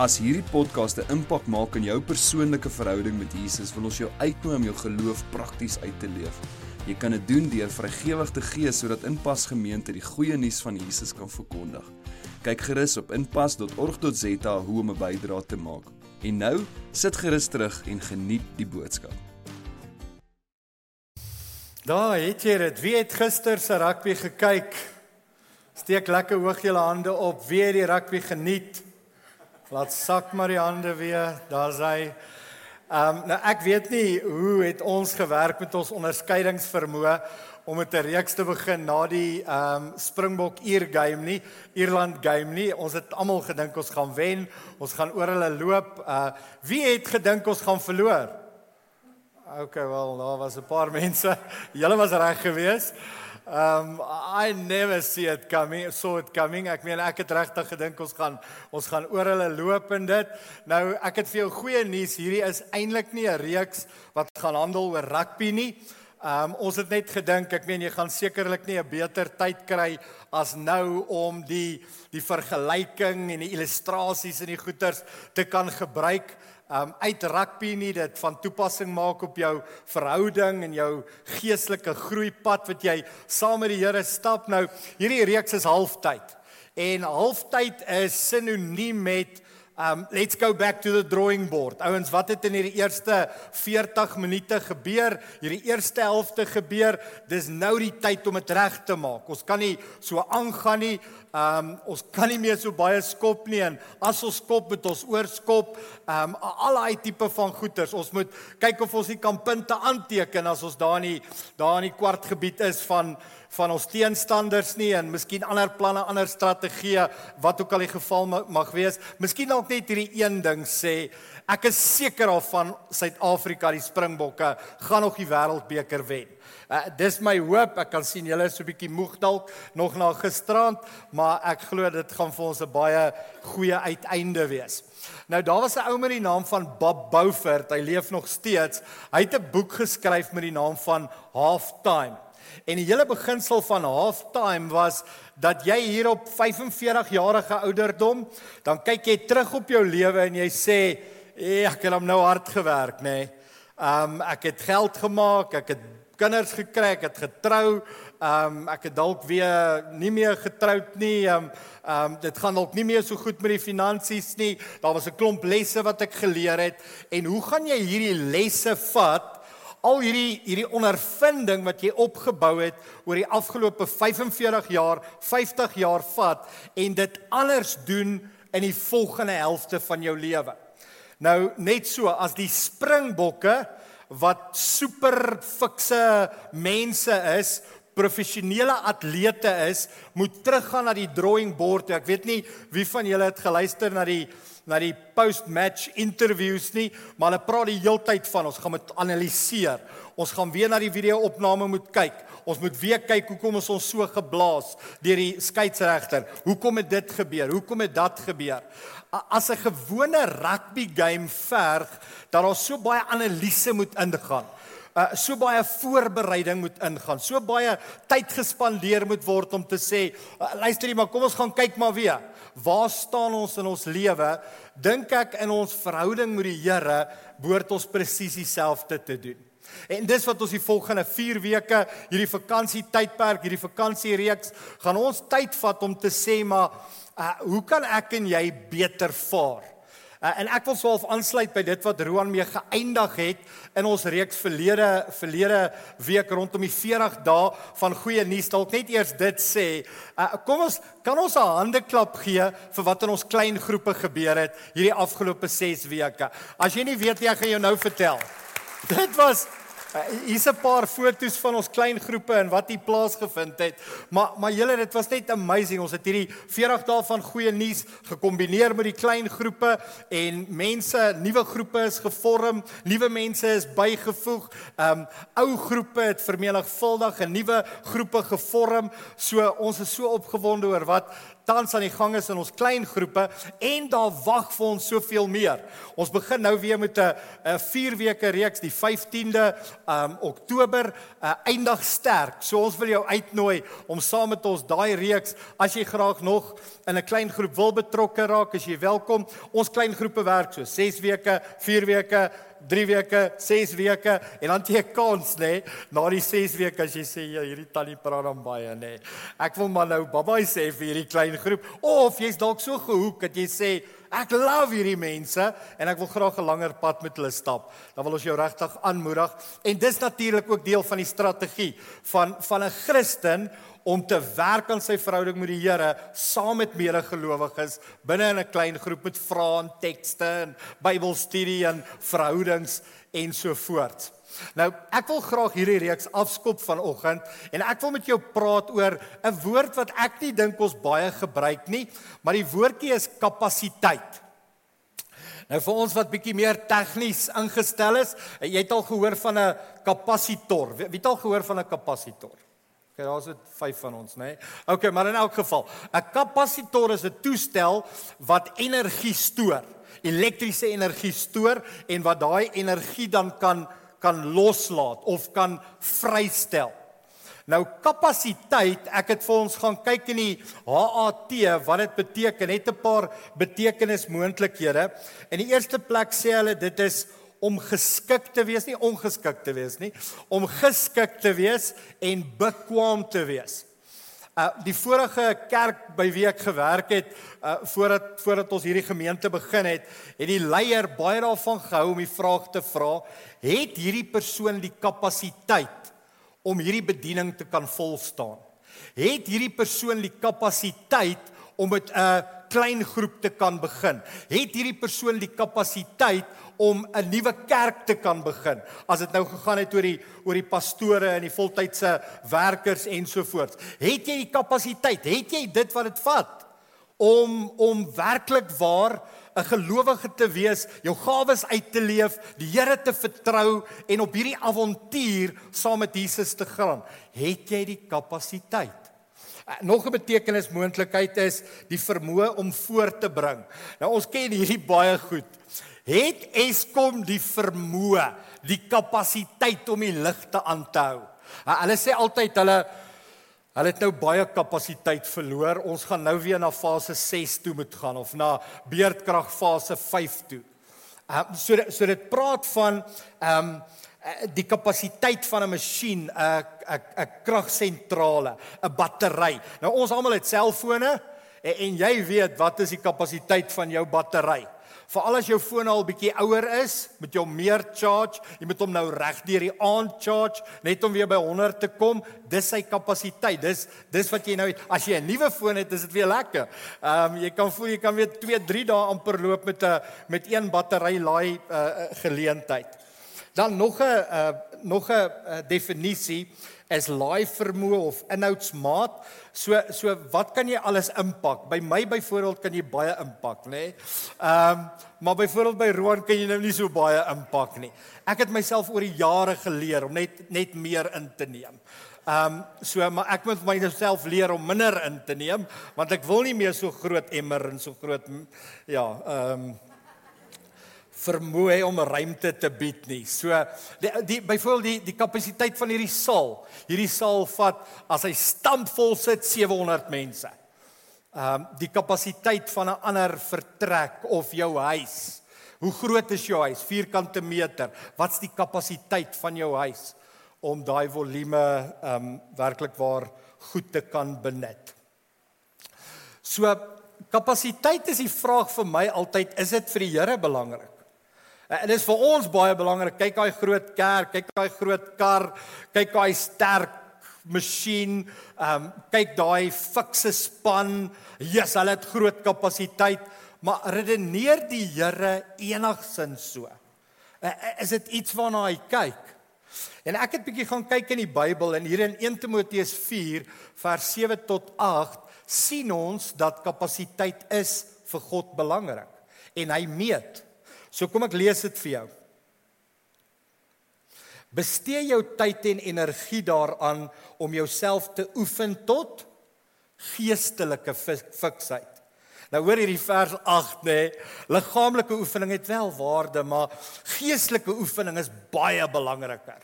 As hierdie podcast 'n impak maak in jou persoonlike verhouding met Jesus, wil ons jou uitnooi om jou geloof prakties uit te leef. Jy kan dit doen deur vrygewig te gee sodat Inpas Gemeente die goeie nuus van Jesus kan verkondig. Kyk gerus op inpas.org.za hoe om 'n bydrae te maak. En nou, sit gerus terug en geniet die boodskap. Daar het jy dit. Wie het gister se rugby gekyk? Steek lekker hoog julle hande op. Wie het die rugby geniet? Laat sak maar die hande weer. Daar's hy. Ehm um, nou ek weet nie hoe het ons gewerk met ons onderskeidingsvermoë om met 'n reeks te begin na die ehm um, Springbok Ier game nie, Ierland game nie. Ons het almal gedink ons gaan wen. Ons gaan oor hulle loop. Uh wie het gedink ons gaan verloor? Okay, wel, daar was 'n paar mense. Julle was reg geweest. Um I never see it coming. Saw it coming. Ek meen ek het regtig gedink ons gaan ons gaan oor hulle loop en dit. Nou ek het vir jou goeie nuus. Hierdie is eintlik nie 'n reeks wat gaan handel oor rugby nie. Um ons het net gedink, ek meen jy gaan sekerlik nie 'n beter tyd kry as nou om die die vergelyking en die illustrasies en die goeters te kan gebruik um uit rugby nie dit van toepassing maak op jou verhouding en jou geestelike groeipad wat jy saam met die Here stap nou hierdie reeks is halftyd en halftyd is sinoniem met Um let's go back to the drawing board. Ouens, wat het in hierdie eerste 40 minute gebeur? Hierdie eerste helfte gebeur. Dis nou die tyd om dit reg te maak. Ons kan nie so aangaan nie. Um ons kan nie meer so baie skop nie en as ons skop met ons oorskop, um al daai tipe van goeters. Ons moet kyk of ons nie kan punte aanteken as ons daar in die daar in die kwartgebied is van van ons teenstanders nie en miskien ander planne, ander strategieë wat ook al die geval mag wees. Miskien dalk net hierdie een ding sê, ek is seker of van Suid-Afrika die Springbokke gaan nog die wêreldbeker wen. Uh, dis my hoop. Ek kan sien julle is so 'n bietjie moeg dalk nog na gisterand, maar ek glo dit gaan vir ons 'n baie goeie uiteinde wees. Nou daar was 'n ou met die naam van Bob Beaufort. Hy leef nog steeds. Hy het 'n boek geskryf met die naam van Halftime. En die hele beginsel van halftime was dat jy hier op 45 jarige ouderdom dan kyk jy terug op jou lewe en jy sê eh, ek het hom nou hard gewerk nê. Nee. Um ek het geld gemaak, ek het kinders gekry, ek het getrou. Um ek het dalk weer nie meer getroud nie. Um um dit gaan dalk nie meer so goed met die finansies nie. Daar was 'n klomp lesse wat ek geleer het en hoe gaan jy hierdie lesse vat? al hierdie hierdie ondervinding wat jy opgebou het oor die afgelope 45 jaar, 50 jaar vat en dit anders doen in die volgende helfte van jou lewe. Nou net so as die springbokke wat super fikse mense is, professionele atlete is, moet teruggaan na die drawing board. Ek weet nie wie van julle het geluister na die na die post-match interviews nie, maar hulle praat die heeltyd van ons gaan dit analiseer. Ons gaan weer na die video-opname moet kyk. Ons moet weer kyk hoekom ons ons so geblaas deur die skeieregter. Hoekom het dit gebeur? Hoekom het dat gebeur? As 'n gewone rugby game verg dat daar so baie analise moet ingaan uh, so baie voorbereiding moet ingaan. So baie tyd gespandeer moet word om te sê, uh, luister jy maar, kom ons gaan kyk maar weer. Waar staan ons in ons lewe? Dink ek in ons verhouding met die Here behoort ons presies dieselfde te doen. En dis wat ons die volgende 4 weke, hierdie vakansie tydperk, hierdie vakansiereeks, gaan ons tyd vat om te sê maar uh, hoe kan ek en jy beter vaar? Uh, en ek wil swaalf aansluit by dit wat Roan mee geëindig het in ons reeks verlede verlede week rondom die 40 dae van goeie nuus. Dalk net eers dit sê, uh, kom ons kan ons 'n hande klap gee vir wat in ons klein groepe gebeur het hierdie afgelope 6 weke. As jy nie weet nie, ek gaan jou nou vertel. Dit was hier's 'n paar foto's van ons klein groepe en wat hier plaasgevind het. Maar maar julle dit was net amazing. Ons het hierdie 40 dae van goeie nuus gekombineer met die klein groepe en mense, nuwe groepe is gevorm, nuwe mense is bygevoeg. Um ou groepe het vermenigvuldig en nuwe groepe gevorm. So ons is so opgewonde oor wat tans aan die gang is in ons klein groepe en daar wag vir ons soveel meer. Ons begin nou weer met 'n 'n 4 weke reeks die 15de um Oktober, uh, eindig sterk. So ons wil jou uitnooi om saam met ons daai reeks as jy graag nog in 'n klein groep wil betrokke raak, as jy welkom. Ons klein groepe werk so 6 weke, 4 weke 3 weke, 6 weke en dan jy 'n kans nê nee, na die 6 weke as jy sê ja, hierdie tannie praat dan baie nê. Nee. Ek wil maar nou babai sê vir hierdie klein groep of jy's dalk so gehoek dat jy sê ek love hierdie mense en ek wil graag 'n langer pad met hulle stap. Dan wil ons jou regtig aanmoedig en dis natuurlik ook deel van die strategie van van 'n Christen om te werk aan sy verhouding met die Here saam met medegelowiges binne in 'n klein groep met vrae en tekste en Bybelstudie en verhoudings en so voort. Nou, ek wil graag hierdie reeks afskop vanoggend en ek wil met jou praat oor 'n woord wat ek nie dink ons baie gebruik nie, maar die woordjie is kapasiteit. Nou vir ons wat bietjie meer tegnies ingestel is, jy het al gehoor van 'n kapasitor. Wie het al gehoor van 'n kapasitor? Okay, daar's dit 5 van ons, nê? Nee? Okay, maar in elk geval, 'n kapasitor is 'n toestel wat energie stoor, elektriese energie stoor en wat daai energie dan kan kan loslaat of kan vrystel. Nou kapasiteit, ek het vir ons gaan kyk in die HAT wat dit beteken, net 'n paar betekenismoontlikhede. In die eerste plek sê hulle dit is om geskik te wees, nie ongeskik te wees nie, om geskik te wees en bekwam te wees. Uh die vorige kerk by wie ek gewerk het, uh voordat voordat ons hierdie gemeente begin het, het die leier baie daarvan gehou om die vraag te vra, het hierdie persoon die kapasiteit om hierdie bediening te kan volstaan? Het hierdie persoon die kapasiteit om met 'n klein groep te kan begin? Het hierdie persoon die kapasiteit om 'n nuwe kerk te kan begin. As dit nou gegaan het oor die oor die pastore en die voltydse werkers ensovoorts. Het jy die kapasiteit? Het jy dit wat dit vat om om werklik waar 'n gelowige te wees, jou gawes uit te leef, die Here te vertrou en op hierdie avontuur saam met Jesus te gaan? Het jy die kapasiteit? Eh, nog 'n betekenismoontlikheid is die vermoë om voort te bring. Nou ons ken hierdie baie goed het Eskom die vermoë, die kapasiteit om die ligte aan te hou. Hulle sê altyd hulle hulle het nou baie kapasiteit verloor. Ons gaan nou weer na fase 6 toe moet gaan of na beerdkrag fase 5 toe. Ehm so so dit praat van ehm um, die kapasiteit van 'n masjien, 'n 'n 'n kragsentrale, 'n battery. Nou ons almal het selfone en, en jy weet wat is die kapasiteit van jou battery? Veral as jou foon al bietjie ouer is, moet jy hom meer charge. Jy moet hom nou reg deur die aand charge net om weer by 100 te kom. Dis sy kapasiteit. Dis dis wat jy nou het. As jy 'n nuwe foon het, is dit weer lekker. Ehm um, jy kan voel jy kan weer 2, 3 dae amper loop met 'n met een battery laai uh, geleentheid. Dan nog 'n uh, nog 'n uh, definisie is laai vermoë of inhoudsmaat. So so wat kan jy alles impak? By my byvoorbeeld kan jy baie impak, nê? Nee? Ehm um, maar byvoorbeeld by Roan kan jy nou nie so baie impak nie. Ek het myself oor die jare geleer om net net meer in te neem. Ehm um, so maar ek moet myself leer om minder in te neem want ek wil nie meer so groot emmer en so groot ja, ehm um, vermoë om ruimte te bied nie. So die, die byvoorbeeld die die kapasiteit van hierdie saal. Hierdie saal vat as hy stampvol sit 700 mense. Ehm um, die kapasiteit van 'n ander vertrek of jou huis. Hoe groot is jou huis? Vierkante meter. Wat's die kapasiteit van jou huis om daai volume ehm um, werklik waar goed te kan benut? So kapasiteit is die vraag vir my altyd, is dit vir die Here belangrik? En dit is vir ons baie belangrik. Kyk daai groot kerk, kyk daai groot kar, kyk daai sterk masjien, ehm um, kyk daai fikse span. Jesus, hulle het groot kapasiteit, maar redeneer die Here enigsins so? Uh, is dit iets waarna hy kyk? En ek het bietjie gaan kyk in die Bybel en hier in 1 Timoteus 4 vers 7 tot 8 sien ons dat kapasiteit is vir God belangrik en hy meet. So kom ek lees dit vir jou. Bestee jou tyd en energie daaraan om jouself te oefen tot geestelike fiksheid. Nou hoor hierdie vers 8 nê, liggaamlike oefening het wel waarde, maar geestelike oefening is baie belangriker.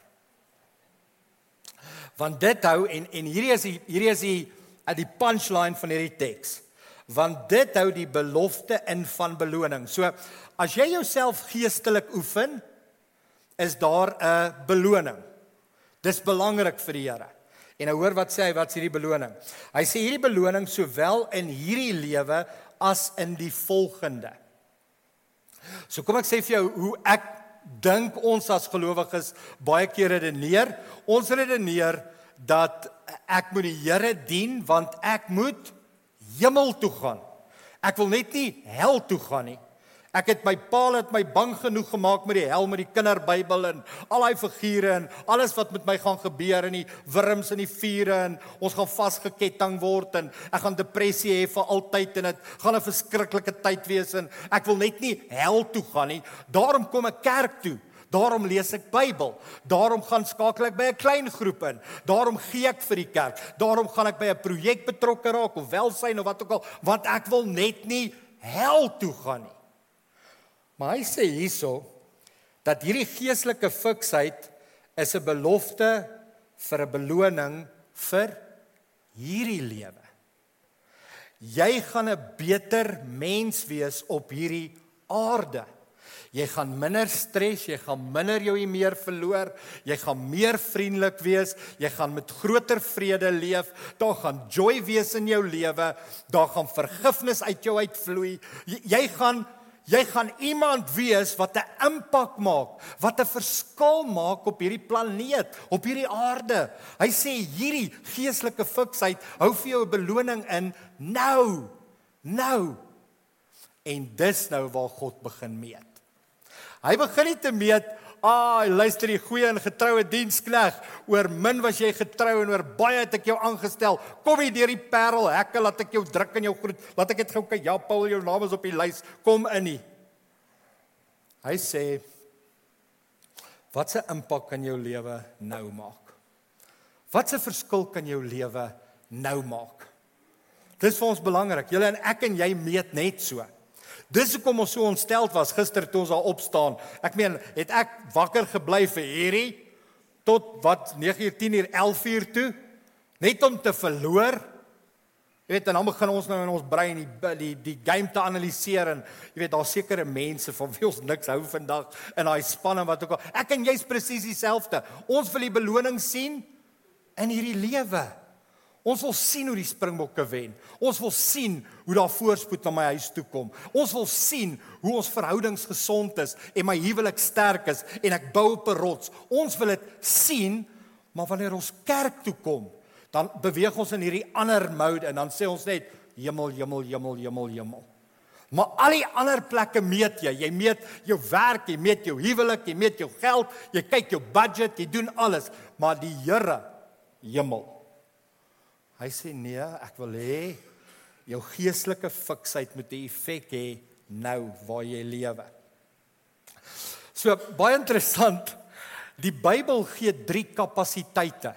Want dit hou en en hierdie is die, hierdie is die at die punchline van hierdie teks. Want dit hou die belofte in van beloning. So as jy jouself geestelik oefen, is daar 'n beloning. Dis belangrik vir die Here. En nou hoor wat sê hy, wat is hierdie beloning? Hy sê hierdie beloning sowel in hierdie lewe as in die volgende. So kom ek sê vir jou hoe ek dink ons as gelowiges baie keer redeneer. Ons redeneer dat ek moet die Here dien want ek moet hemel toe gaan. Ek wil net nie hel toe gaan nie. Ek het my paal het my bang genoeg gemaak met die hel met die kinderbybel en al daai figure en alles wat met my gaan gebeur in die wurms en die vure en ons gaan vasgeketting word en ek gaan depressie hê vir altyd en dit gaan 'n verskriklike tyd wees en ek wil net nie hel toe gaan nie. Daarom kom ek kerk toe. Daarom lees ek Bybel. Daarom gaan skakel ek by 'n klein groep in. Daarom gee ek vir die kerk. Daarom gaan ek by 'n projek betrokke raak of welsyn of wat ook al, want ek wil net nie hel toe gaan nie. Maar hy sê hierso dat hierdie geestelike fiksheid is 'n belofte vir 'n beloning vir hierdie lewe. Jy gaan 'n beter mens wees op hierdie aarde. Jy gaan minder stres, jy gaan minder jou meer verloor, jy gaan meer vriendelik wees, jy gaan met groter vrede leef, daar gaan joy wees in jou lewe, daar gaan vergifnis uit jou uitvloei. Jy, jy gaan Jy gaan iemand wees wat 'n impak maak, wat 'n verskil maak op hierdie planeet, op hierdie aarde. Hy sê hierdie geestelike fiksheid hou vir jou 'n beloning in nou. Nou. En dis nou waar God begin meet. Hy begin nie te meet Ah, luister die goeie en getroue dienskneg. Oor min was jy getrou en oor baie het ek jou aangestel. Kom hier deur die parel hekke, laat ek jou druk in jou groet. Laat ek dit gou kyk. Ja, Paul, jou naam is op die lys. Kom in nie. Hy sê Wat 'n impak kan jou lewe nou maak? Wat 'n verskil kan jou lewe nou maak? Dis vir ons belangrik. Julle en ek en jy meet net so. Dis hoekom ons so ontsteld was gister toe ons daar opstaan. Ek meen, het ek wakker gebly vir hierdie tot wat 9uur, 10uur, 11uur toe net om te verloor. Jy weet, en dan begin ons nou in ons brein die die die game te analiseer en jy weet, daar's sekere mense van wie ons niks hou vandag in daai spanning wat ook al. Ek en jy's presies dieselfde. Ons wil die beloning sien in hierdie lewe. Ons wil sien hoe die Springbokke wen. Ons wil sien hoe daar voorspoed na my huis toe kom. Ons wil sien hoe ons verhoudings gesond is en my huwelik sterk is en ek bou op 'n rots. Ons wil dit sien, maar wanneer ons kerk toe kom, dan beweeg ons in hierdie ander mode en dan sê ons net hemel, hemel, hemel, hemel, hemel. Maar al die ander plekke meet jy. Jy meet jou werk, jy meet jou huwelik, jy meet jou geld, jy kyk jou budget, jy doen alles, maar die Here, hemel Hy sê nee, ek wil hê jou geestelike fiksheid moet 'n effek hê nou waar jy lewe. So baie interessant. Die Bybel gee 3 kapasiteite.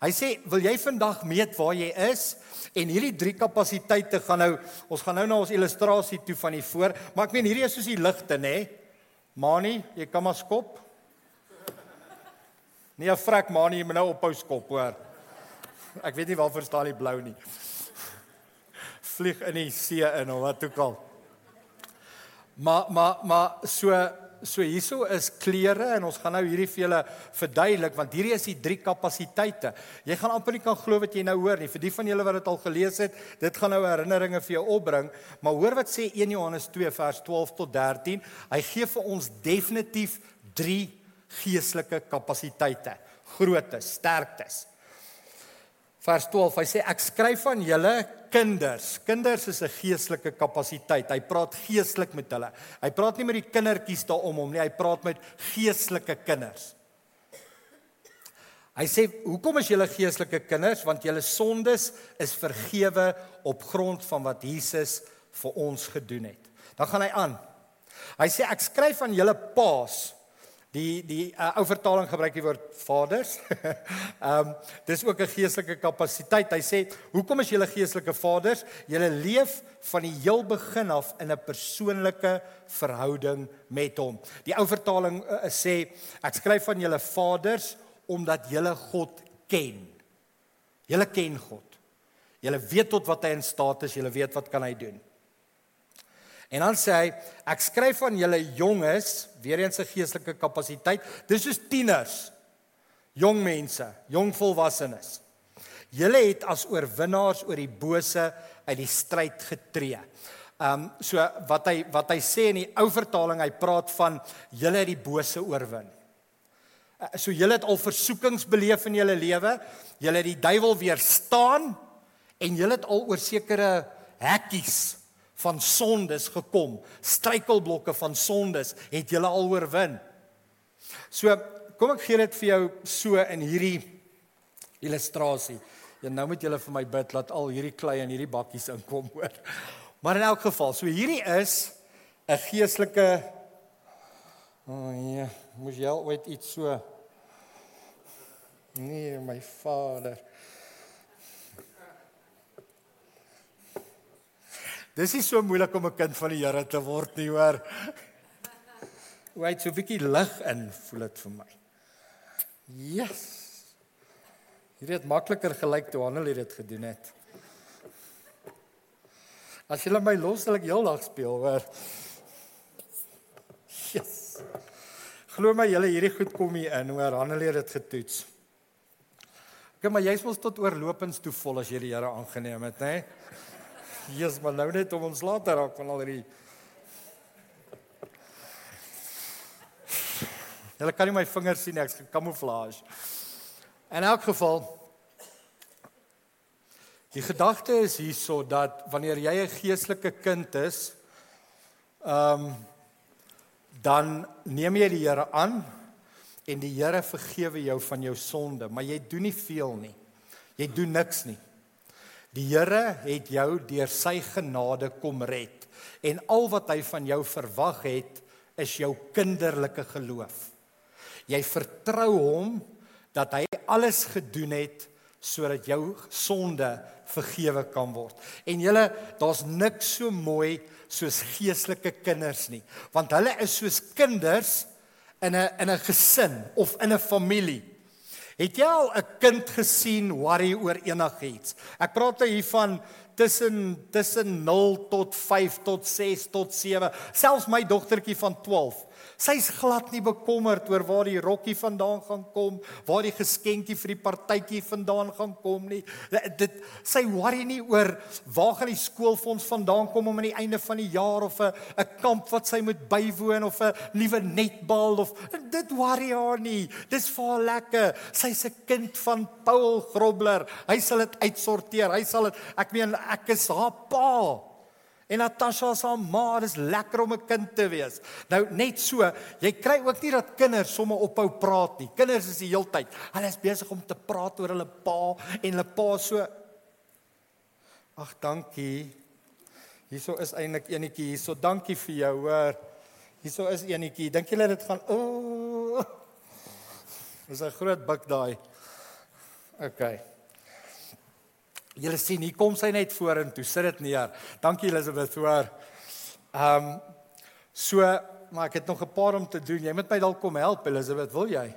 Hy sê, "Wil jy vandag meet waar jy is?" En hierdie 3 kapasiteite gaan nou ons gaan nou na ons illustrasie toe van die voor, maar ek meen hierdie is soos die ligte, nê? Mani, jy kan maar skop. Nee, vrek Mani, jy moet nou ophou skop, hoor. Ek weet nie waarvoor staan die blou nie. Vlieg in die see in of wat ook al. Maar maar maar so so hierso is kleure en ons gaan nou hierdie vir julle verduidelik want hierdie is die drie kapasiteite. Jy gaan amper nie kan glo wat jy nou hoor nie. Vir die van julle wat dit al gelees het, dit gaan nou herinneringe vir jou opbring, maar hoor wat sê 1 Johannes 2 vers 12 tot 13. Hy gee vir ons definitief drie geestelike kapasiteite, grootes, sterktes. Vers 12, hy sê ek skryf aan julle kinders. Kinders is 'n geestelike kapasiteit. Hy praat geestelik met hulle. Hy praat nie met die kindertjies daarom hom nie, hy praat met geestelike kinders. Hy sê, "Hoekom is julle geestelike kinders? Want julle sondes is vergewe op grond van wat Jesus vir ons gedoen het." Dan gaan hy aan. Hy sê, "Ek skryf aan julle paas Die die uh, ou vertaling gebruik die woord vaders. Ehm um, dis ook 'n geestelike kapasiteit. Hy sê, "Hoekom is julle geestelike vaders? Julle leef van die heel begin af in 'n persoonlike verhouding met hom." Die ou vertaling uh, sê, "Ek skryf aan julle vaders omdat julle God ken." Julle ken God. Julle weet tot wat hy in staat is, julle weet wat kan hy doen. En dan sê hy, ek skryf aan julle jonges, weer eens 'n geestelike kapasiteit. Dis soos tieners. Jong mense, jong volwassenes. Julle het as oorwinnaars oor die bose uit die stryd getree. Ehm um, so wat hy wat hy sê in die ou vertaling, hy praat van julle het die bose oorwin. Uh, so julle het al versoekings beleef in julle lewe. Julle het die duiwel weerstaan en julle het al oor sekere hekkies van sondes gekom. Struikelblokke van sondes het jy al oorwin. So, kom ek gee dit vir jou so in hierdie illustrasie. Ja nou moet julle vir my bid laat al hierdie klei in hierdie bakkies inkom hoor. Maar in elk geval, so hierdie is 'n geestelike O oh, ja, moes jy ooit iets so Nee, my vader. Dis nie so moeilik om 'n kind van die Here te word nie, hoor. Hoe hy so 'n bietjie lig in, voel dit vir my. Yes. Hierdie het makliker gelyk toe Hanel dit gedoen het. As jy my los, sal ek heeldag speel, hoor. Yes. Glo my, julle hierdie goed kom hier in, hoor. Hanel het dit getoets. Kom maar jy's mos tot oorlopends toe vol as jy die Here aangeneem het, hè? Jesus, maar nou net om ons later raak van al hierdie Julle kan nie my vingers sien ek's gekamouflage. In elk geval die gedagte is hierso dat wanneer jy 'n geestelike kind is, ehm um, dan neem jy die Here aan en die Here vergewe jou van jou sonde, maar jy doen nie veel nie. Jy doen niks nie. Die Here het jou deur sy genade kom red en al wat hy van jou verwag het is jou kinderlike geloof. Jy vertrou hom dat hy alles gedoen het sodat jou sonde vergewe kan word. En julle, daar's niks so mooi soos geestelike kinders nie, want hulle is soos kinders in 'n in 'n gesin of in 'n familie. Het jy al 'n kind gesien worry oor enigiets? Ek praat nou hier van tussen tussen 0 tot 5 tot 6 tot 7, selfs my dogtertjie van 12. Sy's glad nie bekommerd oor waar die rokkie vandaan gaan kom, waar die geskenkie vir die partytjie vandaan gaan kom nie. Dit sy worry nie oor waar gaan die skoolfonds vandaan kom om aan die einde van die jaar of 'n 'n kamp wat sy moet bywoon of 'n nuwe netbal of dit worry haar nie. Dis vir haar lekker. Sy's 'n kind van Paul Grobler. Hy sal dit uitsorteer. Hy sal dit ek meen ek is haar pa. En Natasha se ma, dis lekker om 'n kind te wees. Nou net so, jy kry ook nie dat kinders sommer ophou praat nie. Kinders is die heeltyd, hulle is besig om te praat oor hulle pa en hulle pa so Ag, dankie. Hierso is eintlik enetjie hierso. Dankie vir jou, hoor. Hierso is enetjie. Dink julle dit gaan o oh, Dis 'n groot buk daai. OK. Julle sien, hier kom sy net vorentoe. Sit dit neer. Dankie Elisabeth hoor. Ehm um, so, maar ek het nog 'n paar om te doen. Jy moet my dalk kom help Elisabeth, wil jy?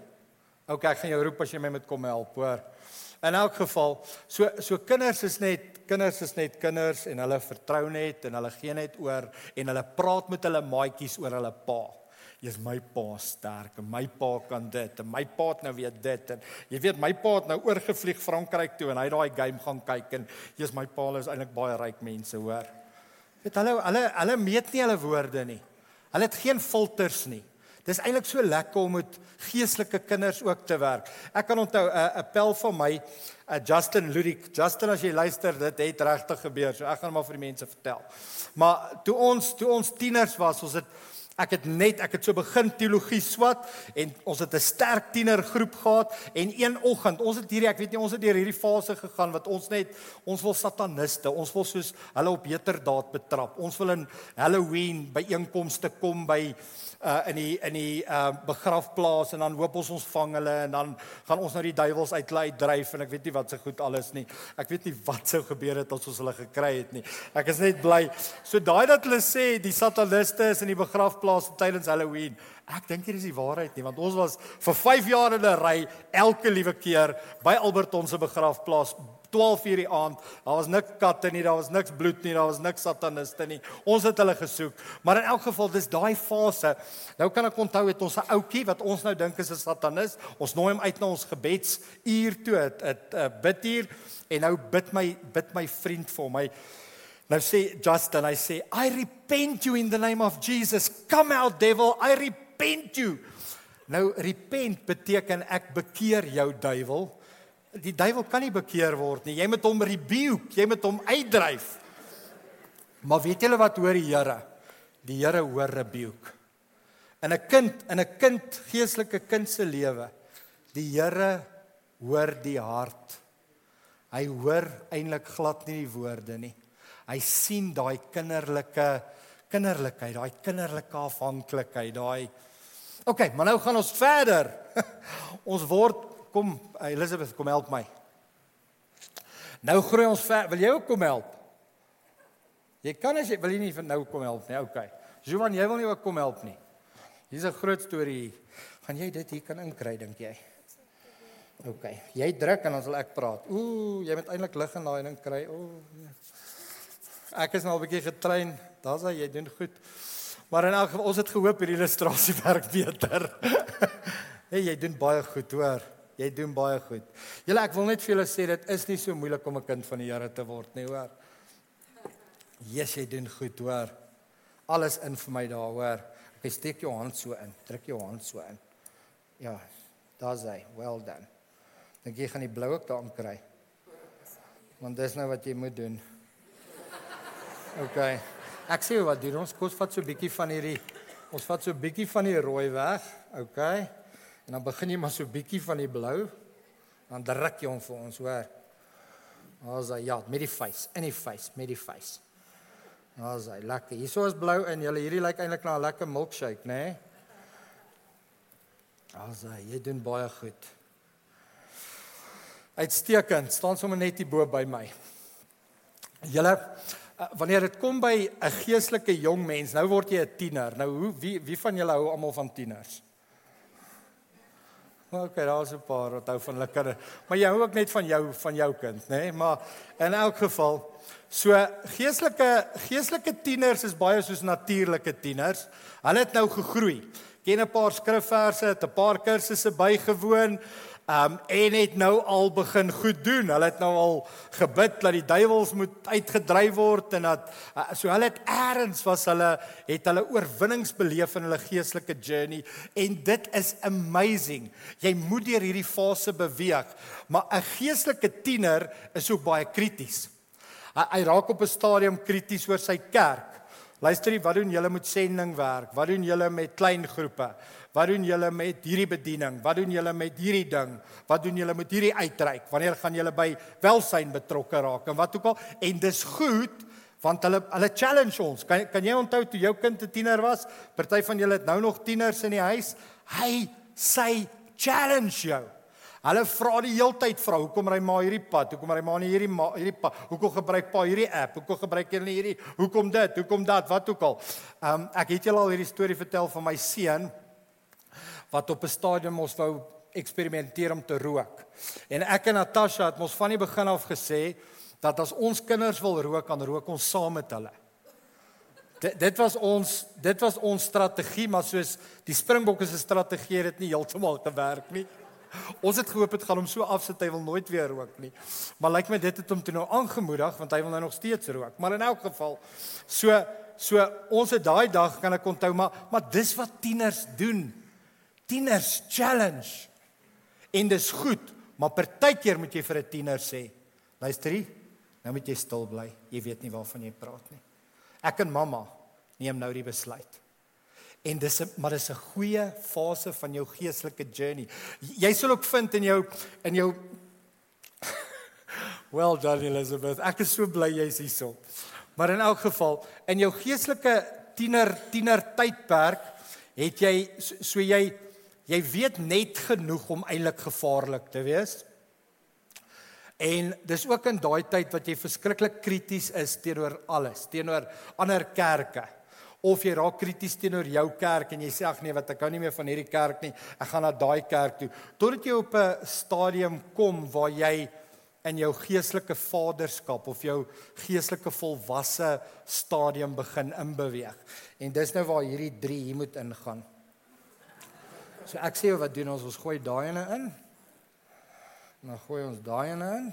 OK, ek gaan jou roep as jy my moet kom help, hoor. In elk geval, so so kinders is net kinders is net kinders en hulle vertrou net en hulle gee net oor en hulle praat met hulle maatjies oor hulle pa jy's my pa sterk en my pa kan dit en my pa het nou weet dit en jy weet my pa het nou oorgevlieg Frankryk toe en hy daai game gaan kyk en jy's my pa is eintlik baie ryk mense hoor. Weet hulle hulle hulle meet nie hulle woorde nie. Hulle het geen filters nie. Dis eintlik so lekker om met geestelike kinders ook te werk. Ek kan onthou 'n uh, 'n pel van my, uh, Justin Ludik. Justin as jy luister, dit het regtig gebeur. So ek gaan maar vir die mense vertel. Maar toe ons toe ons tieners was, ons het Ek het net ek het so begin teologie swat en ons het 'n sterk tienergroep gehad en een oggend, ons het hierdie ek weet nie ons het deur hierdie fase gegaan wat ons net ons wil sataniste, ons wil soos hulle op heterdaad betrap. Ons wil in Halloween by einkomste kom by uh in die in die uh begrafplaas en dan hoop ons ons vang hulle en dan gaan ons nou die duiwels uitlei dryf en ek weet nie wat se goed alles nie. Ek weet nie wat sou gebeur het as ons hulle gekry het nie. Ek is net bly. So daai dat hulle sê die sataniste is in die begrafplaas tydens Halloween. Ek dink hier is die waarheid nie want ons was vir 5 jaar in 'n ry elke liewe keer by Alberton se begrafplaas 12 uur die aand. Daar was niks katte nie, daar was niks bloed nie, daar was niks sataniste nie. Ons het hulle gesoek. Maar in elk geval, dis daai fase. Nou kan ek onthou het ons 'n ouetjie wat ons nou dink is 'n satanis. Ons nooi hom uit na ons gebedsuur toe, 'n biduur en nou bid my bid my vriend vir my. Nou sê Justin, hy sê, "I repent you in the name of Jesus. Come out devil, I repent you." Nou repent beteken ek bekeer jou duiwel. Die duiwel kan nie bekeer word nie. Jy moet hom rebuke, jy moet hom uitdryf. Maar weet julle wat hoor die Here? Die Here hoor rebuke. In 'n kind, in 'n kind geestelike kind se lewe, die Here hoor die hart. Hy hoor eintlik glad nie die woorde nie. Hy sien daai kinderlike kinderlikheid, daai kinderlike afhanklikheid, daai OK, maar nou gaan ons verder. ons word kom Elizabeth kom help my. Nou groei ons ver. Wil jy ook kom help? Jy kan as jy wil jy nie vir nou kom help nie. Okay. Johan, jy wil nie ook kom help nie. Hier's 'n groot storie. Gaan jy dit hier kan inkry dink jy? OK. Jy druk en dan sal ek praat. Ooh, jy moet eintlik lig en daai ding kry. Ooh. Ek is nou al 'n bietjie getrein. Daar's hy, jy doen goed. Maar in elk geval, ons het gehoop hierdie illustrasie werk beter. hey, jy doen baie goed, hoor. Jy doen baie goed. Julle ek wil net vir julle sê dit is nie so moeilik om 'n kind van die Here te word nie, hoor. Jesus, jy doen goed, hoor. Alles in vir my daar, hoor. Ek steek jou hand so in. Druk jou hand so in. Ja, daar's hy. Well done. Dink jy gaan die blou ook daar kry? Want dis nou wat jy moet doen. OK. Ek sê wat doen ons? Kos vat so 'n bietjie van hierdie ons vat so 'n bietjie van die rooi weg. OK. En dan begin jy maar so bietjie van die blou. Dan druk jy hom vir ons, hoor. Ons ja, met die face, in die face, met die face. Ons hy lekker. Hierso is blou en julle hierdie lyk eintlik na 'n lekker milkshake, né? Nee? Ons hy, jy doen baie goed. Uitstekend. Staan sommer net hier bo by my. Julle wanneer dit kom by 'n geestelike jong mens, nou word jy 'n tiener. Nou hoe wie wie van julle hou almal van tieners? Maar okay, daar's 'n paar wat hou van hulle kinders. Maar jy hou ook net van jou van jou kind, nê? Nee? Maar in elk geval, so geestelike geestelike tieners is baie soos natuurlike tieners. Hulle het nou gegroei. Ken 'n paar skrifverse, het 'n paar kursusse bygewoon. Um en het nou al begin goed doen. Hulle het nou al gebid dat die duiwels moet uitgedryf word en dat uh, so hulle het eers was hulle het hulle oorwinnings beleef in hulle geestelike journey en dit is amazing. Jy moet deur hierdie fase beweeg, maar 'n geestelike tiener is ook baie krities. Hy, hy raak op 'n stadium krities oor sy kerk. Luister jy, wat doen julle met sendingwerk? Wat doen julle met klein groepe? Wat doen julle met hierdie bediening? Wat doen julle met hierdie ding? Wat doen julle met hierdie uitreik? Wanneer gaan julle by welsyn betrokke raak? En wat ook al. En dis goed want hulle hulle challenge ons. Kan kan jy onthou toe jou kind 'n tiener was? Party van julle het nou nog tieners in die huis. Hy sê challenge jou. Hulle vra die heeltyd vra, hoekom ry ma hierdie pad? Hoekom ry ma nie hierdie ma hierdie pad? Hoekom gebruik pa hierdie app? Hoekom gebruik jy nie hierdie? Hoekom dit? Hoekom dat? Wat ook al. Ehm um, ek het julle al hierdie storie vertel van my seun wat op 'n stadium ons wou eksperimenteer om te rook. En ek en Natasha het mos van die begin af gesê dat as ons kinders wil rook, dan rook ons saam met hulle. Dit dit was ons dit was ons strategie, maar soos die Springbokke se strategie het dit nie heeltemal gewerk nie. Ons het gehoop dit gaan hom so afsit hy wil nooit weer rook nie. Maar lyk my dit het hom toe nou aangemoedig want hy wil nou nog steeds rook. Maar in elk geval so so ons het daai dag kan ek onthou maar maar dis wat tieners doen tieners challenge. En dis goed, maar partykeer moet jy vir 'n tiener sê, luister hier, nou moet jy stil bly. Jy weet nie waarvan jy praat nie. Ek en mamma neem nou die besluit. En dis 'n maar dis 'n goeie fase van jou geestelike journey. Jy sal ook vind in jou in jou Well done Elizabeth. Ek is so bly jy's hierso. Maar in elk geval, in jou geestelike tiener tiener tydperk het jy so, jy jy weet net genoeg om eintlik gevaarlik te wees. En dis ook in daai tyd wat jy verskriklik krities is teenoor alles, teenoor ander kerke. Of jy raak krities teenoor jou kerk en jy sê ag nee, wat ek hou nie meer van hierdie kerk nie. Ek gaan na daai kerk toe. Totdat jy op 'n stadium kom waar jy in jou geestelike vaderskap of jou geestelike volwasse stadium begin inbeweeg. En dis nou waar hierdie 3 hier moet ingaan. So ek sê wat doen ons? Ons gooi daai ene in. Dan gooi ons daai ene in.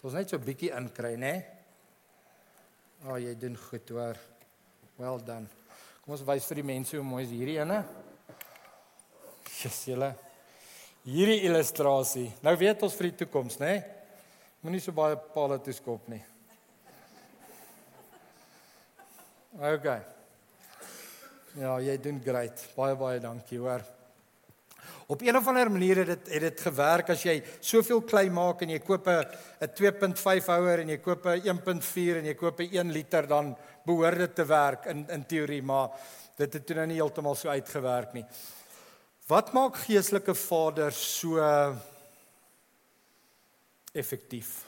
Dit is net so bietjie inkry, né? O, oh, jy doen goed hoor. Well done. Kom ons wys vir die mense hoe mooi is hierdie ene. Jesus, julle hierdie illustrasie. Nou weet ons vir die toekoms, né? Moenie so baie palle toeskop nie. OK. Ja, jy doen great. Baie baie dankie, hoor. Op een of ander manier het dit het dit gewerk as jy soveel klei maak en jy koop 'n 'n 2.5 houer en jy koop 'n 1.4 en jy koop 'n 1 liter dan behoort dit te werk in in teorie, maar dit het toe nou nie heeltemal so uitgewerk nie. Wat maak geestelike vaders so effektief?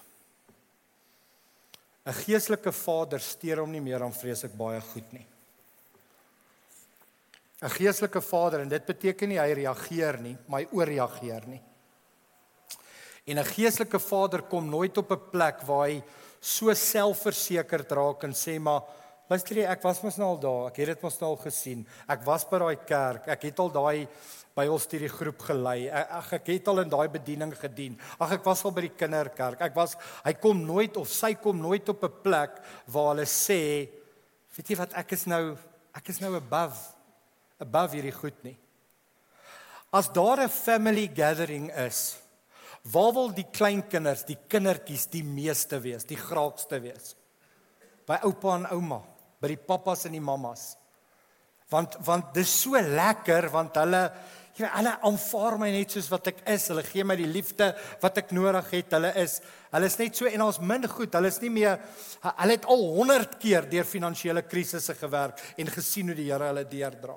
'n Geestelike vader steur hom nie meer aan vreeslik baie goed nie. 'n Geestelike vader en dit beteken nie hy reageer nie, maar hy ooreageer nie. En 'n geestelike vader kom nooit op 'n plek waar hy so selfversekerd raak en sê maar luister jy ek was mos nou al daar, ek het dit mos nou al gesien. Ek was by daai kerk, ek het al daai Bybelstudie groep gelei. Ag ek het al in daai bediening gedien. Ag ek was al by die kinderkerk. Ek was hy kom nooit of sy kom nooit op 'n plek waar hulle sê, weet jy wat ek is nou ek is nou above above hierdie goed nie. As daar 'n family gathering is, waar wil die kleinkinders, die kindertjies die meeste wees, die graagste wees? By oupa en ouma, by die pappas en die mammas. Want want dis so lekker want hulle weet, hulle aanvaar my net soos wat ek is. Hulle gee my die liefde wat ek nodig het. Hulle is hulle is net so en ons min goed. Hulle is nie meer hulle het al 100 keer deur finansiële krisisse gewerk en gesien hoe die Here hulle deurdra.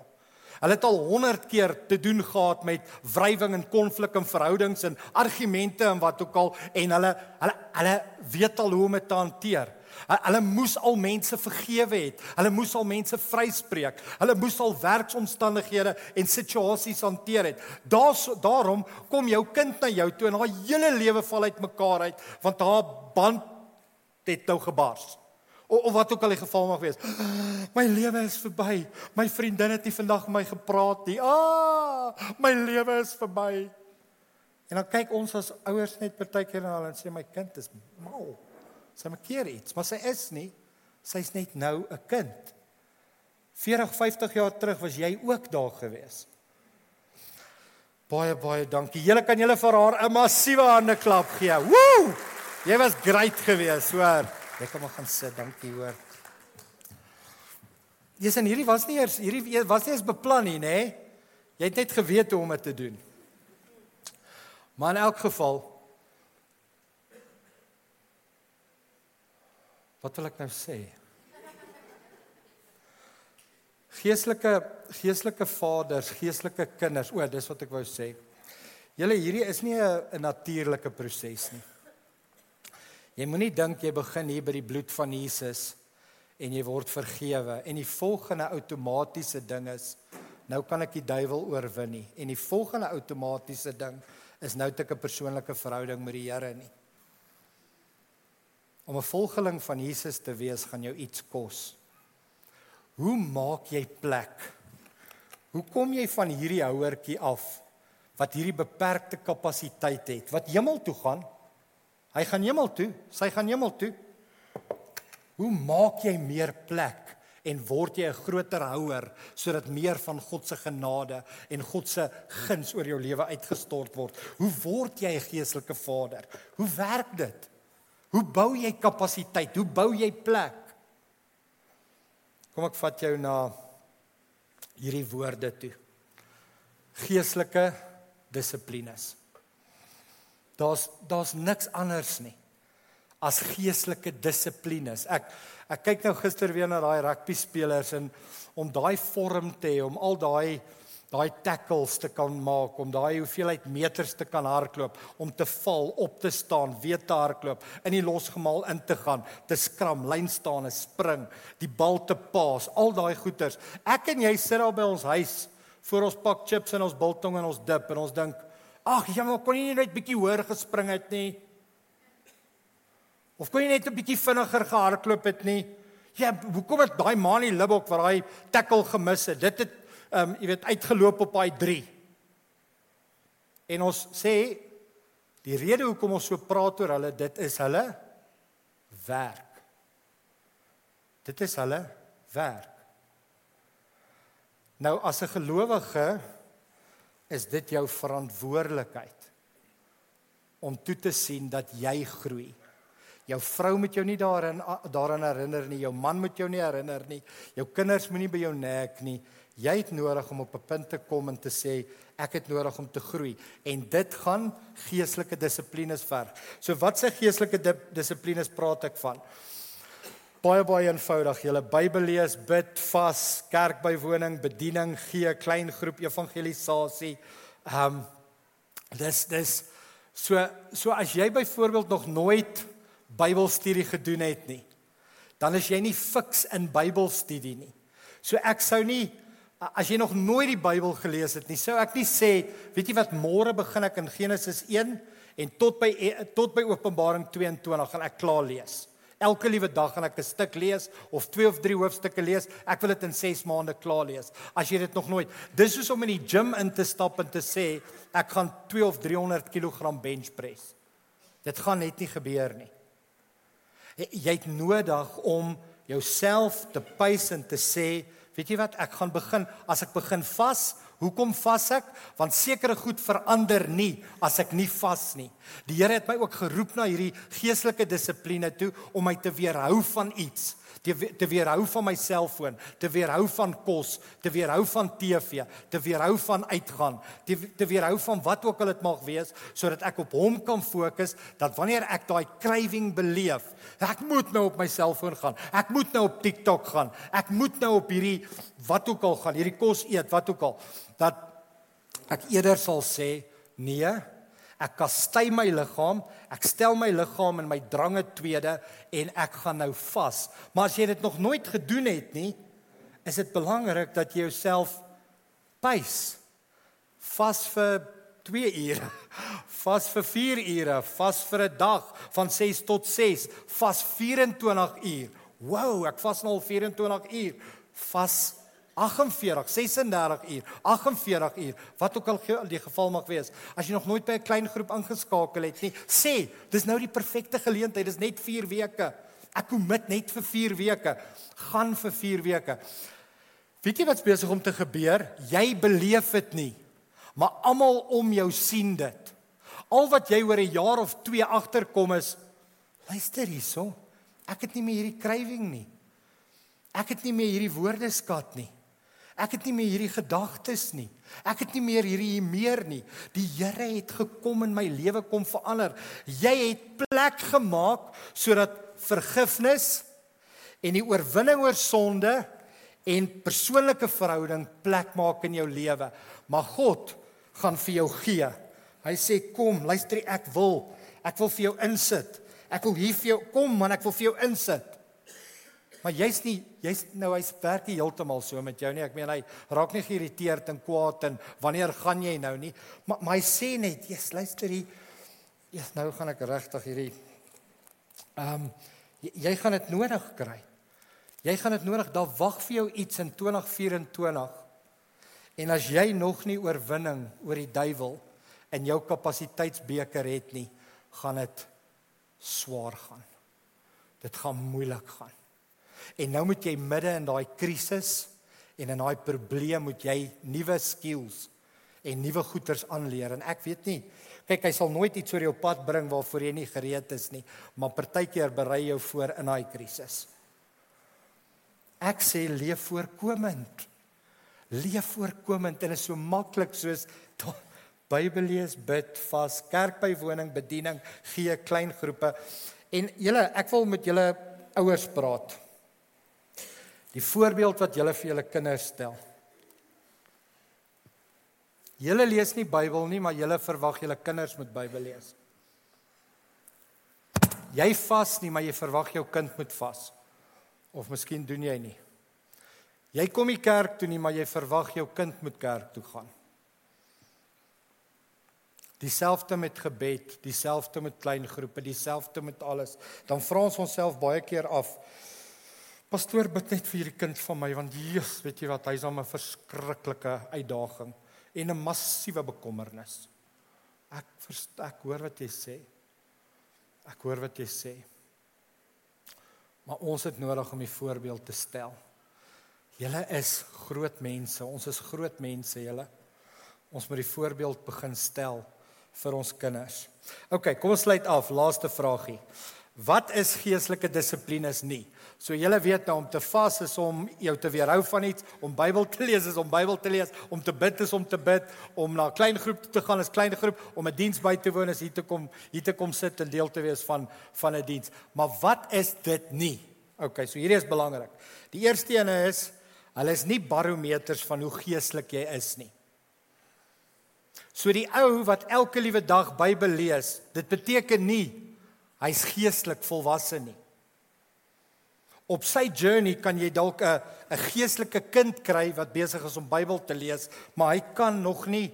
Hulle het al 100 keer te doen gehad met wrywing en konflik en verhoudings en argumente en wat ook al en hulle hulle hulle weet al hoe om dit te hanteer. Hulle moes al mense vergewe het. Hulle moes al mense vryspreek. Hulle moes al werksomstandighede en situasies hanteer het. Daar's daarom kom jou kind na jou toe en haar hele lewe val uitmekaar uit want haar band het nou gebars. O, of wat ook al die geval mag wees. My lewe is verby. My vriendin het nie vandag met my gepraat nie. Ah, my lewe is verby. En dan kyk ons as ouers net partykeer na hulle en sê my kind is mal. Sy maak keer iets, maar sy is nie. Sy's net nou 'n kind. 40, 50 jaar terug was jy ook daar gewees. Baie baie dankie. Julle kan julle vir haar 'n massiewe hande klap gee. Woew! Jy was great geweest, hoor. Jy kan maar gaan sit, dankie hoor. Jy sien hierdie was nie eers hierdie was nie eens beplan nie, nê? Jy het net geweet hoe om dit te doen. Maar in elk geval Wat wil ek nou sê? Geestelike geestelike vaders, geestelike kinders, o, dis wat ek wou sê. Julle hierdie is nie 'n natuurlike proses nie. Jy moenie dink jy begin hier by die bloed van Jesus en jy word vergewe en die volgende outomatiese ding is nou kan ek die duiwel oorwin nie en die volgende outomatiese ding is nou het ek 'n persoonlike verhouding met die Here nie. Om 'n volgeling van Jesus te wees gaan jou iets kos. Hoe maak jy plek? Hoe kom jy van hierdie houertjie af wat hierdie beperkte kapasiteit het wat hemel toe gaan? Hy gaan hemel toe, sy gaan hemel toe. Hoe maak jy meer plek en word jy 'n groter houer sodat meer van God se genade en God se guns oor jou lewe uitgestort word? Hoe word jy 'n geestelike vader? Hoe werk dit? Hoe bou jy kapasiteit? Hoe bou jy plek? Kom ek vat jou na hierdie woorde toe. Geestelike dissiplines. Daar's daar's niks anders nie as geestelike dissiplines. Ek ek kyk nou gister weer na daai rugby spelers en om daai vorm te hê, om al daai daai tackles te kan maak, om daai hoeveelheid meters te kan hardloop, om te val, op te staan, weer te hardloop, in die losgemaal in te gaan, te skram, lyn staan, spring, die bal te paas, al daai goeters. Ek en jy sit daar by ons huis voor ons pak chips en ons biltong en ons dip en ons dink, "Ag, jy maar kon nie net bietjie hoër gespring het nie." Of kon jy net 'n bietjie vinniger gehardloop het nie? Ja, hoekom het daai Mani Libbok wat daai tackle gemis het? Dit het ehm um, jy weet uitgeloop op daai 3. En ons sê die rede hoekom ons so praat oor hulle, dit is hulle werk. Dit is hulle werk. Nou as 'n gelowige is dit jou verantwoordelikheid om toe te sien dat jy groei. Jou vrou moet jou nie daarin daaraan herinner nie, jou man moet jou nie herinner nie, jou kinders moenie by jou nek nie. Jy het nodig om op 'n punt te kom en te sê ek het nodig om te groei en dit gaan geestelike dissiplines verg. So wat se geestelike di dissiplines praat ek van? Baie baie eenvoudig. Jy Bybel lees, bid, vas, kerkbywoning, bediening, gee, klein groep evangelisasie. Ehm um, dis dis so so as jy byvoorbeeld nog nooit Bybelstudie gedoen het nie, dan is jy nie fiks in Bybelstudie nie. So ek sou nie as jy nog nooit die Bybel gelees het nie, sou ek nie sê, weet jy wat, môre begin ek in Genesis 1 en tot by tot by Openbaring 22 gaan ek klaar lees. Elke liewe dag gaan ek 'n stuk lees of 2 of 3 hoofstukke lees. Ek wil dit in 6 maande klaar lees. As jy dit nog nooit. Dis soos om in die gim in te stap en te sê ek gaan 2 of 300 kg bench press. Dit gaan net nie gebeur nie. Jy het nodig om jouself te pace en te sê Weet jy wat? Ek gaan begin as ek begin vas. Hoekom vas ek? Want sekere goed verander nie as ek nie vas nie. Die Here het my ook geroep na hierdie geestelike dissipline toe om my te weerhou van iets te te weerhou van my selfoon, te weerhou van kos, te weerhou van TV, te weerhou van uitgaan, te, te weerhou van wat ook al dit mag wees, sodat ek op hom kan fokus dat wanneer ek daai craving beleef, ek moet nou op my selfoon gaan, ek moet nou op TikTok gaan, ek moet nou op hierdie wat ook al gaan, hierdie kos eet, wat ook al, dat ek eerder sal sê nee Ek kastei my liggaam, ek stel my liggaam en my drange tweede en ek gaan nou vas. Maar as jy dit nog nooit gedoen het nie, is dit belangrik dat jy jouself pys. Vas vir 2 ure, vas vir 4 ure, vas vir 'n dag van 6 tot 6, vas 24 uur. Wow, ek vas nou al 24 uur. Vas 48, 36 uur, 48 uur, wat ook al die geval mag wees. As jy nog nooit by 'n klein groep ingeskakel het nie, sê, dis nou die perfekte geleentheid. Dis net 4 weke. Ek commit net vir 4 weke. Gaan vir 4 weke. Weet jy wat's besig om te gebeur? Jy beleef dit nie. Maar almal om jou sien dit. Al wat jy oor 'n jaar of 2 agterkom is, luister hierso. Ek het nie meer hierdie craving nie. Ek het nie meer hierdie woordeskat nie. Ek het nie meer hierdie gedagtes nie. Ek het nie meer hierdie meer nie. Die Here het gekom in my lewe kom verander. Jy het plek gemaak sodat vergifnis en die oorwinning oor sonde en persoonlike verhouding plek maak in jou lewe. Maar God gaan vir jou gee. Hy sê kom, luister ek wil. Ek wil vir jou insit. Ek wil hier vir jou kom man, ek wil vir jou insit. Maar jy's nie jy's nou hy's werk nie heeltemal so met jou nie. Ek meen hy raak nie geïrriteerd en kwaad en wanneer gaan jy nou nie? Maar maar hy sê net, "Jesus, luister hier. Ja, nou gaan ek regtig hierdie ehm um, jy, jy gaan dit nodig kry. Jy gaan dit nodig. Daar wag vir jou iets in 2024. En as jy nog nie oorwinning oor die duiwel in jou kapasiteitsbeker het nie, gaan dit swaar gaan. Dit gaan moeilik gaan. En nou moet jy midde in daai krisis en in daai probleem moet jy nuwe skills en nuwe goeders aanleer en ek weet nie kyk hy sal nooit iets oor jou pad bring waarvoor jy nie gereed is nie maar partykeer berei jou voor in daai krisis ek sê leef voorkomend leef voorkomend en is so maklik soos Bybel lees, bid, vas, kerkbywoning, bediening, gee klein groepe. En julle, ek wil met julle ouers praat. Die voorbeeld wat julle vir julle kinders stel. Julle lees nie Bybel nie, maar julle verwag julle kinders moet Bybel lees. Jy vas nie, maar jy verwag jou kind moet vas. Of miskien doen jy nie. Jy kom nie kerk toe nie, maar jy verwag jou kind moet kerk toe gaan. Dieselfde met gebed, dieselfde met klein groepe, dieselfde met alles. Dan vra ons onsself baie keer af: Pastoor, bid net vir hierdie kind van my want Jesus, weet jy wat, hy's aan 'n verskriklike uitdaging en 'n massiewe bekommernis. Ek verstaan, ek hoor wat jy sê. Ek hoor wat jy sê. Maar ons het nodig om 'n voorbeeld te stel. Julle is groot mense. Ons is groot mense, julle. Ons moet die voorbeeld begin stel vir ons kinders. OK, kom ons sluit af. Laaste vragie. Wat is geestelike dissiplines nie? So julle weet nou om te vas is om jou te weerhou van iets, om Bybel te lees is om Bybel te lees, om te bid is om te bid, om na 'n klein groep te gaan is klein groep, om 'n diens by te woon is hier te kom, hier te kom sit en deel te wees van van 'n diens. Maar wat is dit nie? OK, so hierdie is belangrik. Die eerste een is hulle is nie barometers van hoe geestelik jy is nie. So die ou wat elke liewe dag Bybel lees, dit beteken nie hy's geestelik volwasse nie. Op sy journey kan jy dalk 'n 'n geestelike kind kry wat besig is om Bybel te lees, maar hy kan nog nie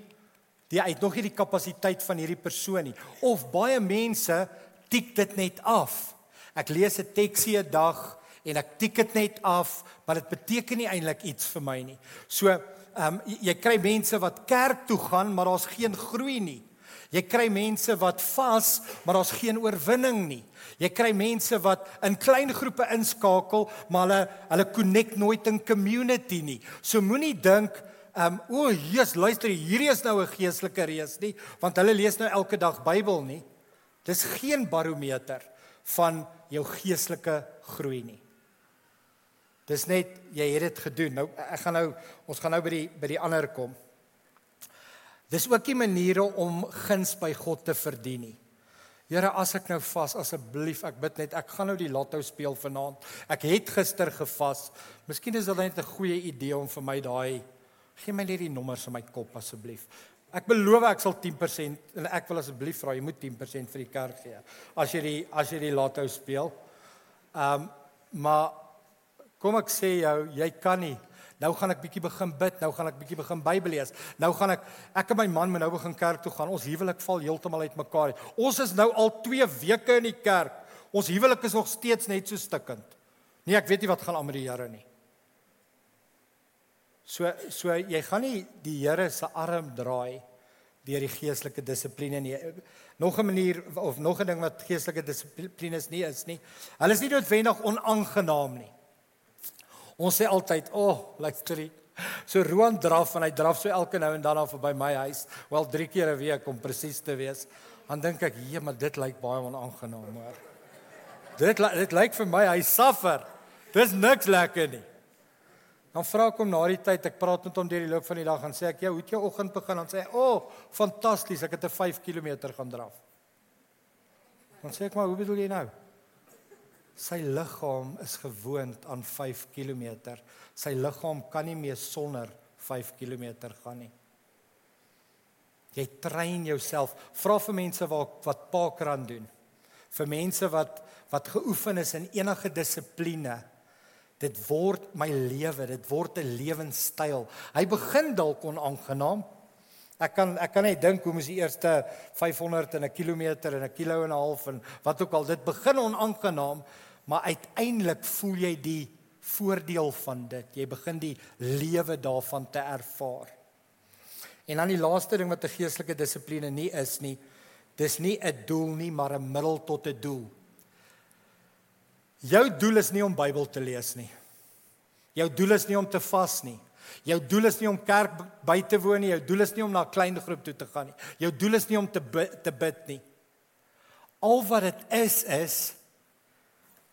die hy het nog nie die kapasiteit van hierdie persoon nie. Of baie mense tik dit net af. Ek lees 'n teksie 'n dag en ek tik dit net af, maar dit beteken nie eintlik iets vir my nie. So ehm um, jy kry mense wat kerk toe gaan, maar daar's geen groei nie. Jy kry mense wat vas, maar daar's geen oorwinning nie. Jy kry mense wat in klein groepe inskakel, maar hulle hulle connect nooit in community nie. So moenie dink, ehm, um, o, Jesus, luister, hierdie is nou 'n geestelike reus nie, want hulle lees nou elke dag Bybel nie. Dis geen barometer van jou geestelike groei nie. Dis net jy het dit gedoen. Nou ek gaan nou ons gaan nou by die by die ander kom. Dis ook nie maniere om guns by God te verdien nie. Here, as ek nou vas, asseblief, ek bid net, ek gaan nou die lotto speel vanaand. Ek het gister gevas. Miskien is dit net 'n goeie idee om vir my daai gee my net die nommers in my kop asseblief. Ek beloof ek sal 10% en ek wil asseblief vra jy moet 10% vir die kerk gee as jy die as jy die lotto speel. Ehm um, maar Kom ek sê jou, jy kan nie. Nou gaan ek bietjie begin bid, nou gaan ek bietjie begin Bybel lees. Nou gaan ek ek en my man moet nou begin kerk toe gaan. Ons huwelik val heeltemal uitmekaar. Ons is nou al 2 weke in die kerk. Ons huwelik is nog steeds net so stikkend. Nee, ek weet nie wat gaan aan met die Here nie. So so jy gaan nie die Here se arm draai deur die geestelike dissipline nie. Nog 'n manier of nog 'n ding wat geestelike dissiplines nie is nie. Hulle is nie noodwendig onaangenaam nie. Ons sê altyd, "O, oh, luister hier. So Roan draf en hy draf so elke nou en dan af by my huis, wel 3 keer 'n week om presies te wees." Dan dink ek, "Nee, maar dit lyk baie onaangenaam, hoor." Dit dit lyk vir my hy suffer. Dis niks lekker nie. Dan vra ek hom na die tyd, ek praat met hom deur die loop van die dag en sê ek, "Ja, hoe het jou oggend begin?" Dan sê hy, "O, oh, fantasties, ek het 'n 5 km gaan draf." Dan sê ek, "Maar hoe bedoel jy nou?" Sy liggaam is gewoond aan 5 km. Sy liggaam kan nie meer sonder 5 km gaan nie. Jy train jouself. Vra vir mense wat wat parkrun doen. Vir mense wat wat geoefen is in enige dissipline. Dit word my lewe, dit word 'n lewenstyl. Hy begin dalk onaangenaam. Ek kan ek kan net dink hoe mos die eerste 500 en 'n kilometer en 'n kilo en 'n half en wat ook al dit begin onaangenaam, maar uiteindelik voel jy die voordeel van dit. Jy begin die lewe daarvan te ervaar. En dan die laaste ding wat 'n geestelike dissipline nie is nie, dis nie 'n doel nie, maar 'n middel tot 'n doel. Jou doel is nie om Bybel te lees nie. Jou doel is nie om te vas nie. Jou doel is nie om kerk by te woon nie. Jou doel is nie om na 'n klein groep toe te gaan nie. Jou doel is nie om te bid, te bid nie. Al wat dit is is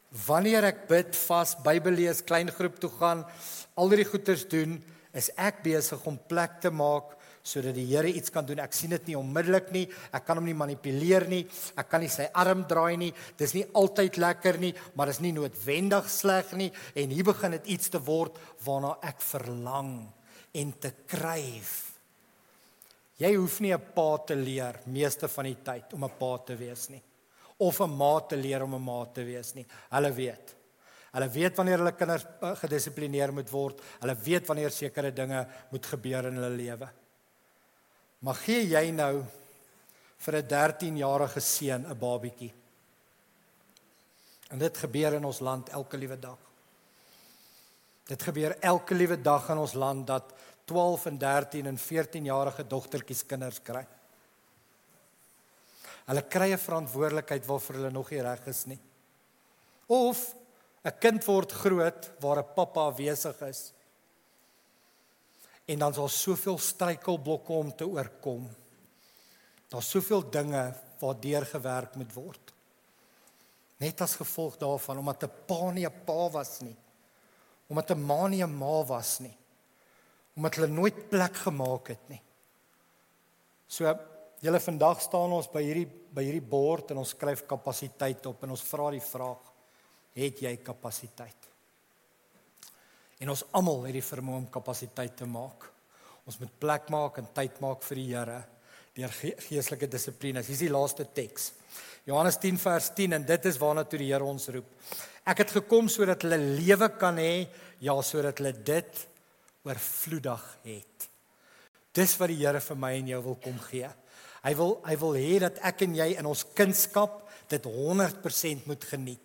Wanneer ek bid, vas, Bybel lees, klein groep toe gaan, al hierdie goeders doen, is ek besig om plek te maak sodat die Here iets kan doen. Ek sien dit nie onmiddellik nie. Ek kan hom nie manipuleer nie. Ek kan nie sy arm draai nie. Dis nie altyd lekker nie, maar dis nie noodwendig sleg nie en hier begin dit iets te word waarna ek verlang en te kryf. Jy hoef nie 'n pa te leer meeste van die tyd om 'n pa te wees nie of 'n ma te leer om 'n ma te wees nie. Hulle weet. Hulle weet wanneer hulle kinders eh, gedissiplineer moet word. Hulle weet wanneer sekere dinge moet gebeur in hulle lewe. Maar gee jy nou vir 'n 13-jarige seun 'n babietjie? En dit gebeur in ons land elke liewe dag. Dit gebeur elke liewe dag in ons land dat 12 en 13 en 14 jarige dogtertjies kinders kry. Hulle kry 'n verantwoordelikheid waarvoor hulle nog nie reg is nie. Of 'n kind word groot waar 'n pappa afwesig is. En dan is daar soveel struikelblokke om te oorkom. Daar's soveel dinge waardeur gewerk moet word. Net as gevolg daarvan omdat 'n pa nie 'n pa was nie. Omdat 'n ma nie 'n ma was nie. Omdat hulle nooit plek gemaak het nie. So julle vandag staan ons by hierdie by hierdie bord en ons skryf kapasiteit op en ons vra die vraag: Het jy kapasiteit? En ons almal het die vermoë om kapasiteit te maak. Ons moet plek maak en tyd maak vir die Here deur geestelike dissiplines. Hier is die laaste teks. Johannes 10 vers 10 en dit is waarna toe die Here ons roep. Ek het gekom sodat hulle lewe kan hê, ja, sodat hulle dit oorvloedig het. Dis wat die Here vir my en jou wil kom gee. Hy wil hy wil hê dat ek en jy in ons kunskap dit 100% moet geniet.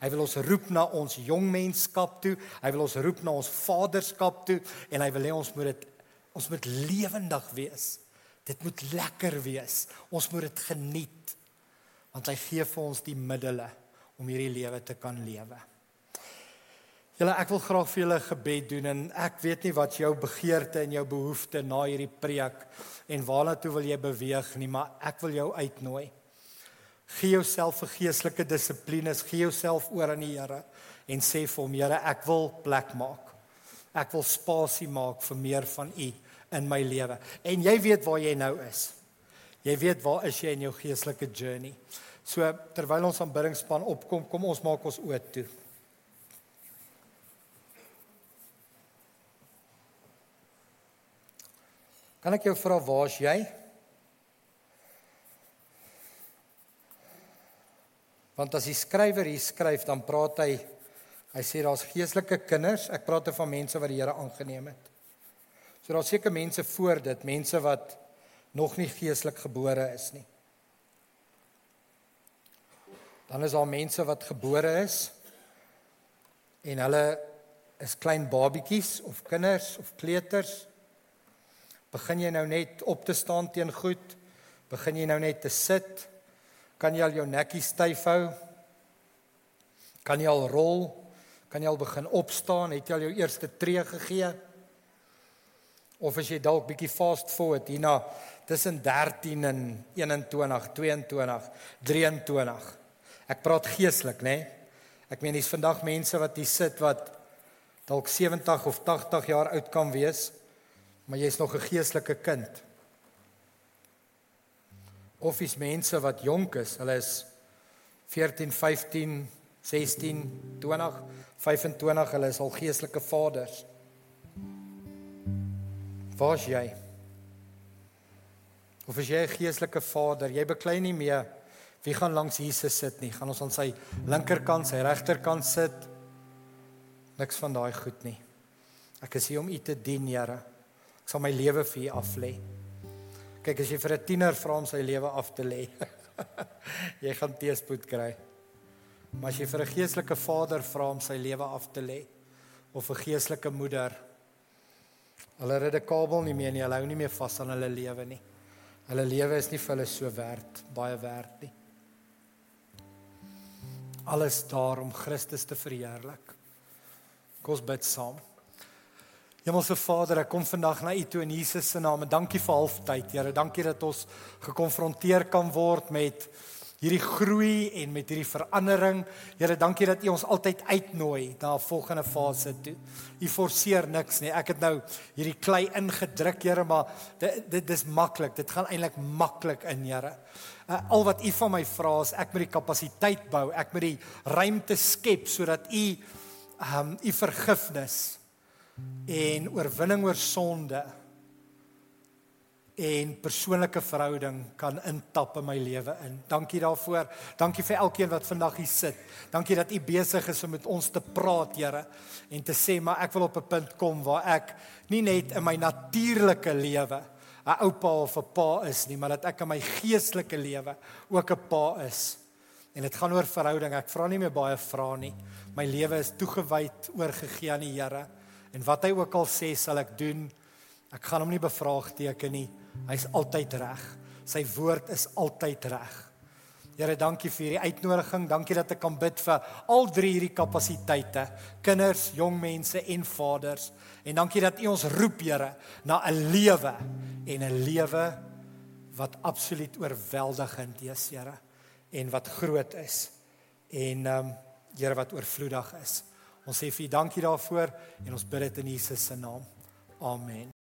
Hy wil ons roep na ons jongmenskap toe. Hy wil ons roep na ons vaderskap toe en hy wil hê ons moet dit ons moet lewendig wees. Dit moet lekker wees. Ons moet dit geniet. Want hy gee vir ons die middele om hierdie lewe te kan lewe. Julle ek wil graag vir julle gebed doen en ek weet nie wat jou begeerte en jou behoefte na hierdie preek en waarna toe wil jy beweeg nie, maar ek wil jou uitnooi. Gee jouself vir geestelike dissiplines, gee jouself oor aan die Here en sê vir hom, Here, ek wil plek maak. Ek wil spasie maak vir meer van U in my lewe. En jy weet waar jy nou is. Jy weet waar is jy in jou geestelike journey. So terwyl ons aanbiddingspan opkom, kom ons maak ons oë toe. Kan ek jou vra waar's jy? Want as die skrywer hier skryf, dan praat hy hy sê daar's geestelike kinders. Ek praat van mense wat die Here aangeneem het. So daar's seker mense voor dit, mense wat nog nie geestelik gebore is nie. Dan is daar mense wat gebore is en hulle is klein babietjies of kinders of kleuters. Begin jy nou net op te staan teen goed? Begin jy nou net te sit? Kan jy al jou nekkie styf hou? Kan jy al rol? Kan jy al begin opstaan? Het jy al jou eerste tree gegee? Of as jy dalk bietjie fast forward hierna tussen 13 en 21, 22, 23. Ek praat geestelik, né? Nee? Ek meen dis vandag mense wat hier sit wat dalk 70 of 80 jaar oud kan wees, maar jy's nog 'n geestelike kind of is mense wat jonk is. Hulle is 14, 15, 16, 20, 25, hulle is al geestelike vaders. Waar's jy? Of is jy 'n geestelike vader? Jy beklei nie meer wie gaan langs Jesus sit nie. Gaan ons aan sy linkerkant, sy regterkant sit? Niks van daai goed nie. Ek is hier om U te dien, Here. Ek sal my lewe vir U aflê. Kyk as jy vir 'n tiener vra om sy lewe af te lê, jy gaan teëspoed kry. Maar as jy vir 'n geestelike vader vra om sy lewe af te lê of 'n geestelike moeder, hulle red 'n kabel nie meer nie, hulle hou nie meer vas aan hulle lewe nie. Hulle lewe is nie vir hulle so werd, baie werd nie. Alles daar om Christus te verheerlik. Kom ons bid saam. Hemelse Vader, ek kom vandag na U toe in Jesus se naam en dankie vir halftyd, Here. Dankie dat ons gekonfronteer kan word met hierdie groei en met hierdie verandering. Here, dankie dat U ons altyd uitnooi na 'n volgende fase toe. U forceer niks nie. Ek het nou hierdie klei ingedruk, Here, maar dit dit dis maklik. Dit gaan eintlik maklik in, Here. Uh, al wat U van my vra is ek moet die kapasiteit bou, ek moet die ruimte skep sodat U ehm um, U vergifnis en oorwinning oor sonde en persoonlike verhouding kan intap in my lewe in. Dankie daarvoor. Dankie vir elkeen wat vandag hier sit. Dankie dat u besig is om met ons te praat, Here, en te sê maar ek wil op 'n punt kom waar ek nie net in my natuurlike lewe 'n oupa of 'n pa is nie, maar dat ek in my geestelike lewe ook 'n pa is. En dit gaan oor verhouding. Ek vra nie meer baie vrae nie. My lewe is toegewyd oorgegee aan die Here. En wat hy ook al sê, sal ek doen. Ek gaan hom nie bevraagteken nie. Hy's altyd reg. Sy woord is altyd reg. Here, dankie vir hierdie uitnodiging. Dankie dat ek kan bid vir al drie hierdie kapasiteite: kinders, jong mense en vaders. En dankie dat U ons roep, Here, na 'n lewe en 'n lewe wat absoluut oorweldigend is, Here, en wat groot is. En ehm um, Here wat oorvloedig is. Ons sê vir U dankie daarvoor en ons bid dit in Jesus se naam. Amen.